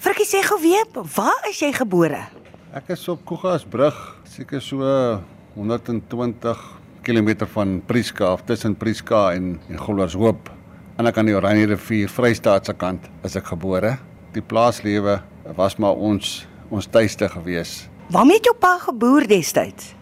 Frikkie sê gou weer, waar is jy gebore? Ek is op Kogasbrug, seker so 120 km van Prieska af tussen Prieska en en Gollershoop. Aan die kant die Oranje rivier, Vrystaat se kant is ek gebore. Die plaaslewe was maar ons ons tuiste gewees. Waarmee het jou pa geboer destyds?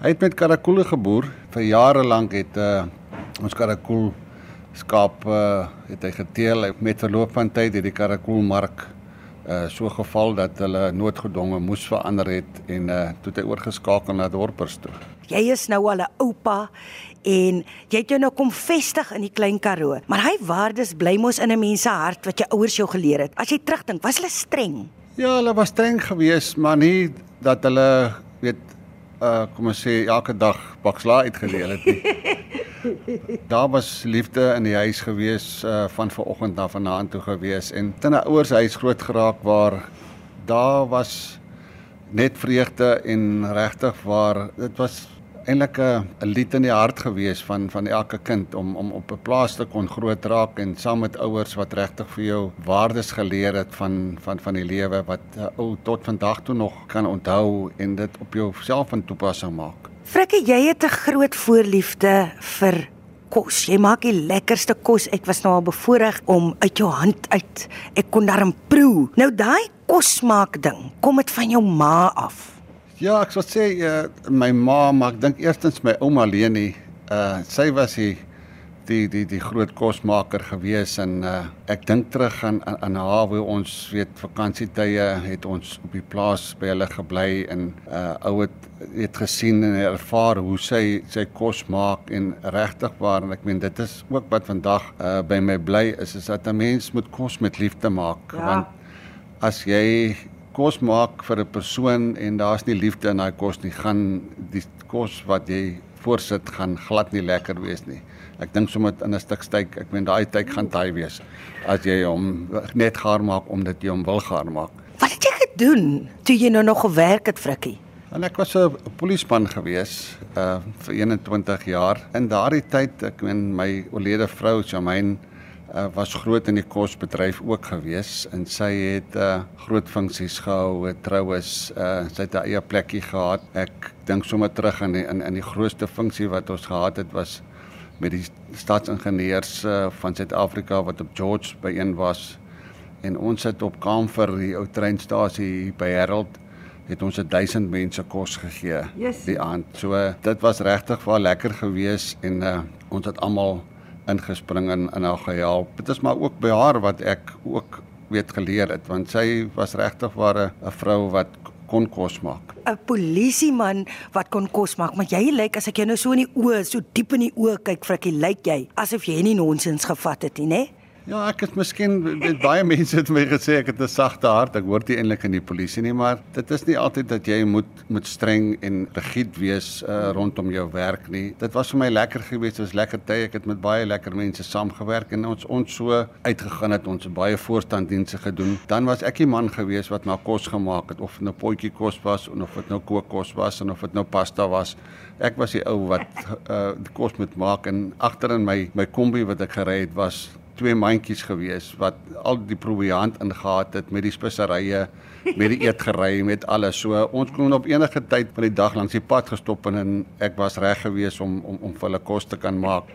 Hy het met karakoele geboer. Vir jare lank het uh, ons karakoel skaap uh, het hy geteel met verloop van tyd het die karakoelmark uh so geval dat hulle noodgedwonge moes verander het en uh toe hy oorgeskakel na dorpers toe. Jy is nou al 'n oupa en jy het jou nou kom vestig in die klein Karoo. Maar hy waardes bly mos in 'n mens se hart wat jou ouers jou geleer het. As jy terugdink, was hulle streng? Ja, hulle was streng geweest, maar nie dat hulle weet uh kom ons sê elke dag bakslaa uitgedeel het nie. Daar was liefde in die huis gewees uh van vanoggend af vanaand toe gewees en tinne ouers huis groot geraak waar daar was net vreugde en regtig waar dit was eintlik 'n lied in die hart gewees van van elke kind om om op 'n plaas te kon groot raak en saam met ouers wat regtig vir jou waardes geleer het van van van die lewe wat uh, ou tot vandag toe nog kan onthou en dit op jouself van toepassing maak. Frikkie, jy het 'n groot voorliefde vir kos. Jy maak die lekkerste kos. Ek was nou al bevoorreg om uit jou hand uit ek kon daarin proe. Nou daai kos maak ding, kom dit van jou ma af? Ja, ek sou sê uh, my ma, maar ek dink eerstens my ouma Leni, uh sy was die die die die groot kosmaker gewees en uh ek dink terug aan aan, aan haar hoe ons weet vakansietye het ons op die plaas by hulle gebly en uh ou het het gesien en ervaar hoe sy sy kos maak en regtig waar en ek meen dit is ook wat vandag uh by my bly is is dat 'n mens moet kos met liefde maak Ja. want as jy kos maak vir 'n persoon en daar's nie liefde in daai kos nie, gaan die kos wat jy voorsit gaan glad nie lekker wees nie. Ek dink sommer in 'n stuk steak, ek meen daai tyd gaan taai wees as jy hom net gaar maak omdat jy hom wil gaar maak. Wat het jy gedoen toe jy nou nog gewerk het, Frikkie? En ek was 'n polisieman gewees uh vir 21 jaar. In daardie tyd, ek meen my oorlede vrou Jamaine uh, was groot in die kosbedryf ook gewees en sy het uh, groot funksies gehou, het troues, uh, sy het 'n eie plekkie gehad. Ek dink sommer terug aan die in in die grootste funksie wat ons gehad het was met die staatsingenieurs uh, van Suid-Afrika wat op George byeen was en ons het op Kamfer die ou treinstasie by Herald het ons 1000 mense kos gegee Yes. die aand. So dit was regtig wel lekker geweest en uh, ons het almal ingespring en in haar gehelp. Dit is maar ook by haar wat ek ook weet geleer het want sy was regtig ware 'n vrou wat kon kos maak. 'n Polisieman wat kon kos maak, maar jy lyk as ek jou nou so in die oë, so diep in die oë kyk, Frikkie, lyk jy asof jy nie nonsens gevat het nie, né? Ja, ek het miskien met baie mense het my gesê ek het 'n sagte hart. Ek hoort nie eintlik in die polisie nie, maar dit is nie altyd dat jy moet moet streng en rigied wees uh, rondom jou werk nie. Dit was vir my lekker geweest, dit was lekker tye. Ek het met baie lekker mense saamgewerk en ons ons so uitgegaan het, ons het baie voorstanddienste gedoen. Dan was ek die man geweest wat maar kos gemaak het of dit nou potjie kos was of dit nou kookkos was en of dit nou pasta was. Ek was die ou wat uh, die kos moet maak en agter in my my kombi wat ek gery het was twee mandjies gewees wat al die proviant ingehaat het met die speserye, met die eetgerei, met alles. So ons kon op enige tyd van die dag langs die pad gestop en, en ek was reg gewees om om om vir hulle kos te kan maak.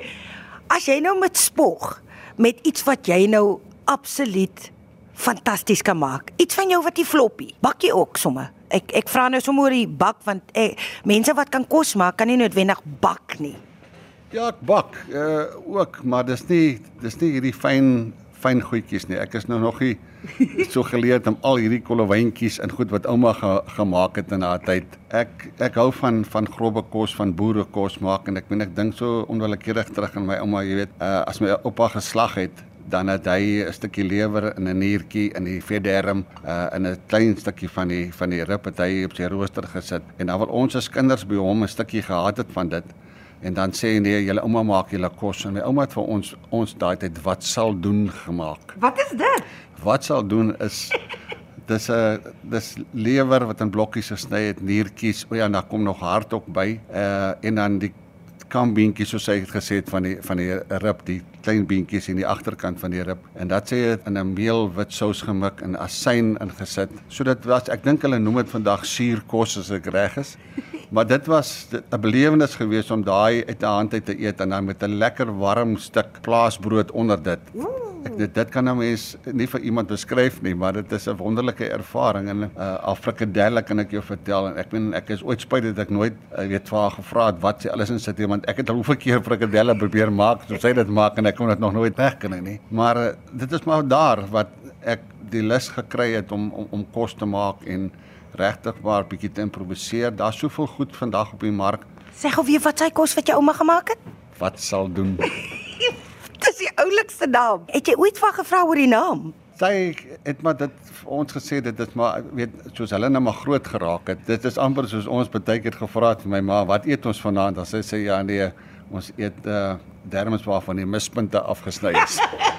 As jy nou met spog met iets wat jy nou absoluut fantasties kan maak. Iets van jou wat jy floppie. Bak jy ook somme? Ek ek vra nou sommer oor die bak want eh, mense wat kan kos maak kan nie noodwendig bak nie. Ja, ek bak uh ook, maar dis nie dis nie hierdie fyn fyn goedjies nie. Ek is nou nog nie so geleerd om al hierdie kollewyntjies en goed wat ouma ge, gemaak het in haar tyd. Ek ek hou van van grobbe kos, van boerekos maak en ek meen ek dink so onwillekeurig terug aan my ouma, jy weet, uh as my oupa geslag het dan het hy 'n stukkie lewer in 'n niertjie in die vetderm uh in 'n klein stukkie van die van die rib het hy op sy rooster gesit en dan wil ons as kinders by hom 'n stukkie gehad het van dit en dan sê hy nee julle ouma maak julle kos en my ouma het vir ons ons daai tyd wat sal doen gemaak Wat is dit? wat sal doen is dis 'n dis lewer wat in blokkies gesny het niertjies o ja en daar kom nog hart ook by uh en dan die kambeentjies soos hy het gesê het van die van die rib, die klein beentjies in die agterkant van die rib en dat sy dit in 'n meelwit sous gemik en asyn ingesit. So dit was ek dink hulle noem dit vandag suurkos as ek reg is. Maar dit was 'n belewenis geweest om daai uit 'n hand uit te eet en dan met 'n lekker warm stuk plaasbrood onder dit. Ek dit dit kan 'n mens nie vir iemand beskryf nie, maar dit is 'n wonderlike ervaring en uh, Afrikadelle kan ek jou vertel en ek meen ek is ooit spyt dat ek nooit uh, weet vir haar gevra het wat sy alles in sit want ek het al hoeveel keer frikadelle probeer maak soos sy dit maak en ek kon dit nog nooit regkry nie. Maar uh, dit is maar daar wat ek die lus gekry het om om om kos te maak en regtig waar bietjie te improviseer. Daar's soveel goed vandag op die mark. Sê gou weer wat sy kos wat jou ouma gemaak het? Wat sal doen? Dis die oulikste naam. Het jy ooit van gevra oor die naam? Sy het maar dit vir ons gesê dit is maar weet soos hulle nou maar groot geraak het. Dit is amper soos ons baie keer gevra het vir my ma, wat eet ons vanaand? Dan sê sy ja nee, ons eet uh derms waarvan die mispunte afgesny is.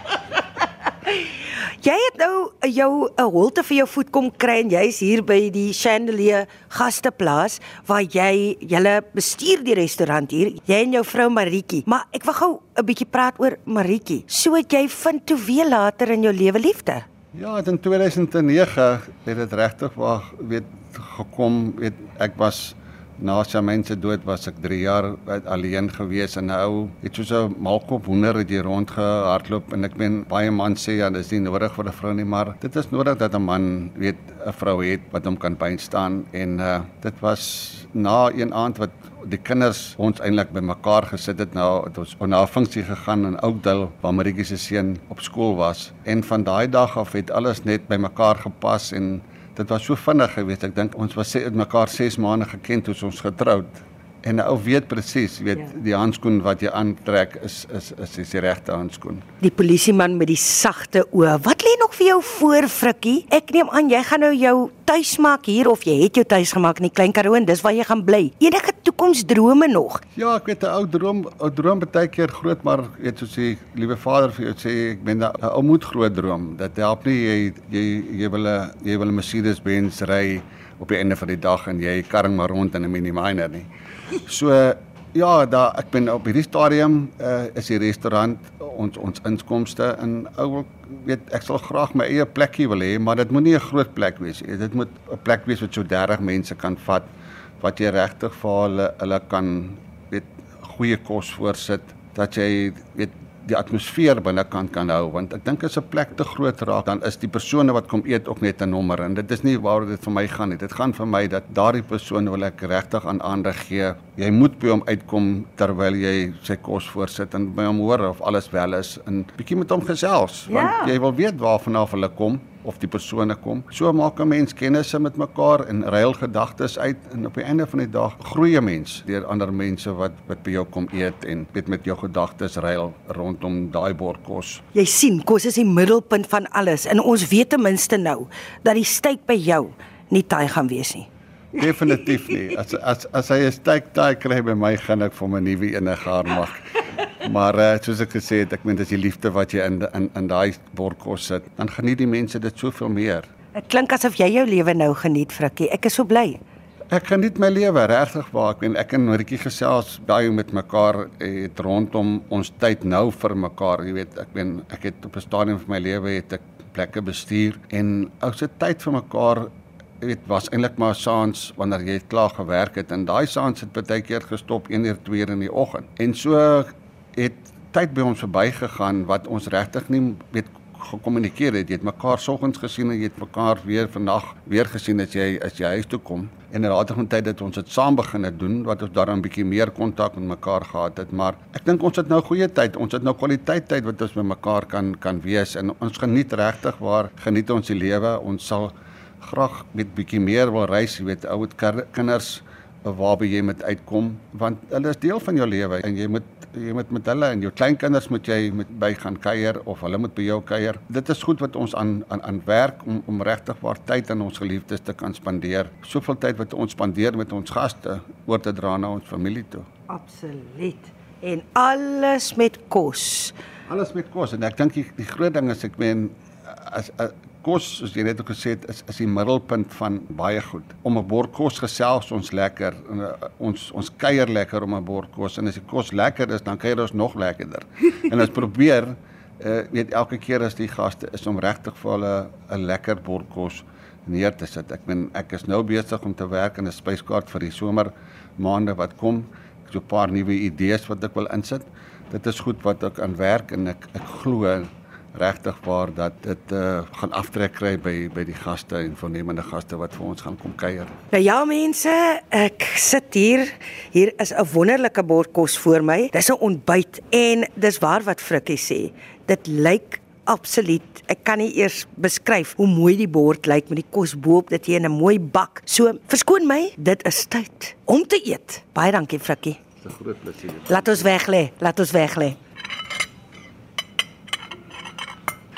Jy het nou eh, jou 'n holte vir jou voet kom kry en jy's hier by die Chandelier Gasteplaas waar jy julle bestuur die restaurant hier. Jy en jou vrou Maritjie. Maar ek wil gou 'n bietjie praat oor Maritjie. So het jy vind toe weer later in jou lewe liefde. Ja, in 2009 het dit regtig waar weet gekom, weet ek was Na sy mense dood was ek 3 jaar alleen gewees en nou het soos 'n malkop hoender het jy rondgehardloop en ek meen baie man sê ja, dis nie nodig vir 'n vrou nie, maar dit is nodig dat 'n man weet 'n vrou het wat hom kan bystaan en uh, dit was na een aand wat die kinders ons eintlik bymekaar gesit het nou het ons op 'n funksie gegaan in Oudtshoorn waar Maritjie se seun op skool was. En van daai dag af het alles net bymekaar gepas en dit was so vinnig geweest. Ek dink ons was met mekaar 6 maande geken toe ons getroud. En nou weet presies, weet ja. die handskoen wat jy aantrek is is is is die regte handskoen. Die polisieman met die sagte oë. Wat nog vir jou voor, Frikkie? Ek neem aan jy gaan nou jou tuis maak hier of jy het jou tuis gemaak in die Klein Karoo en dis waar jy gaan bly. Enige toekomsdrome nog? Ja, ek weet 'n ou droom, 'n droom baie keer groot, maar weet soos die liewe Vader vir jou sê, ek ben 'n ou moet groot droom. Dit help nie jy jy jy wil 'n jy wil 'n Mercedes Benz ry op die einde van die dag en jy karring maar rond in 'n mini miner nie. So ja, daar ek ben op hierdie stadium uh, is die restaurant ons ons inkomste in ou weet ek sal graag my eie plekkie wil hê, maar dit moenie 'n groot plek wees nie. Dit moet 'n plek wees wat so 30 mense kan vat wat jy regtig vir hulle hulle kan weet goeie kos voorsit dat jy weet die atmosfeer binnekant kan hou want ek dink as 'n plek te groot raak dan is die persone wat kom eet ook net 'n nommer en dit is nie waar dit vir my gaan nie. Dit gaan vir my dat daardie persoon wil ek regtig aan ander gee. Jy moet by hom uitkom terwyl jy sy kos voorsit en by hom hoor of alles wel is en bietjie met hom gesels want ja. jy wil weet waarvan af hulle kom of die persone kom. So maak 'n mens kennisse met mekaar en ruil gedagtes uit en op die einde van die dag groei 'n mens deur ander mense wat wat by jou kom eet en met met jou gedagtes ruil rondom daai bord kos. Jy sien, kos is die middelpunt van alles en ons weet ten minste nou dat die steak by jou nie taai gaan wees nie. Definitief nie. As as as hy 'n steak taai kry by my gaan ek vir my nuwe ene gaar maak. Maar uh, soos ek gesê het, ek meen dis die liefde wat jy in in in daai bordkos sit, dan geniet die mense dit soveel meer. Dit klink asof jy jou lewe nou geniet, Frikkie. Ek is so bly. Ek geniet my lewe regtig waar ek meen ek en Maritjie gesels baie met mekaar het rondom ons tyd nou vir mekaar, jy weet, ek meen ek het op 'n stadium van my lewe het ek plekke bestuur en ou se tyd vir mekaar dit was eintlik maar saans wanneer jy klaar gewerk het en daai saans het baie keer gestop 1 uur 2 uur in die oggend. En so het tyd by ons verbygegaan wat ons regtig nie weet gekommunikeer het. Jy het mekaar soggens gesien en jy het mekaar weer vandag weer gesien as jy as jy huis toe kom. En later tyd het ons dit saam begin doen wat ons daarin bietjie meer kontak met mekaar gehad het, maar ek dink ons het nou goeie tyd. Ons het nou kwaliteit tyd wat ons met mekaar kan kan wees en ons geniet regtig waar geniet ons die lewe. Ons sal graag met bietjie meer wil reis, jy weet, ou kinders waarby jy met uitkom want hulle is deel van jou lewe en jy moet jy moet met hulle en jou kleinkinders moet jy met by gaan kuier of hulle moet by jou kuier. Dit is goed wat ons aan aan aan werk om om regtig waar tyd aan ons geliefdes te kan spandeer. Soveel tyd wat ons spandeer met ons gaste oor te dra na ons familie toe. Absoluut. En alles met kos. Alles met kos en ek dink die, die groot ding is ek meen as, as kos, soos jy net ook gesê het, is is die middelpunt van baie goed. Om 'n bord kos gesels ons lekker, en, uh, ons ons kuier lekker om 'n bord kos en as die kos lekker is, dan kuier ons nog lekkerder. en ons probeer uh weet elke keer as die gaste is om regtig vir hulle 'n lekker bord kos neer te sit. Ek meen ek is nou besig om te werk aan 'n spyskaart vir die somer maande wat kom. Ek het so 'n paar nuwe idees wat ek wil insit. Dit is goed wat ek aan werk en ek ek glo regtig waar dat dit uh, gaan aftrek kry by by die gaste en voornemende gaste wat vir ons gaan kom kuier. Nou ja mense, ek sit hier. Hier is 'n wonderlike bord kos voor my. Dis 'n ontbyt en dis waar wat Frikkie sê. Dit lyk absoluut. Ek kan nie eers beskryf hoe mooi die bord lyk met die kos bo-op dit hier in 'n mooi bak. So, verskoon my, dit is tyd om te eet. Baie dankie Frikkie. Dis 'n groot plesier. Laat ons weg lê. Laat ons weg lê.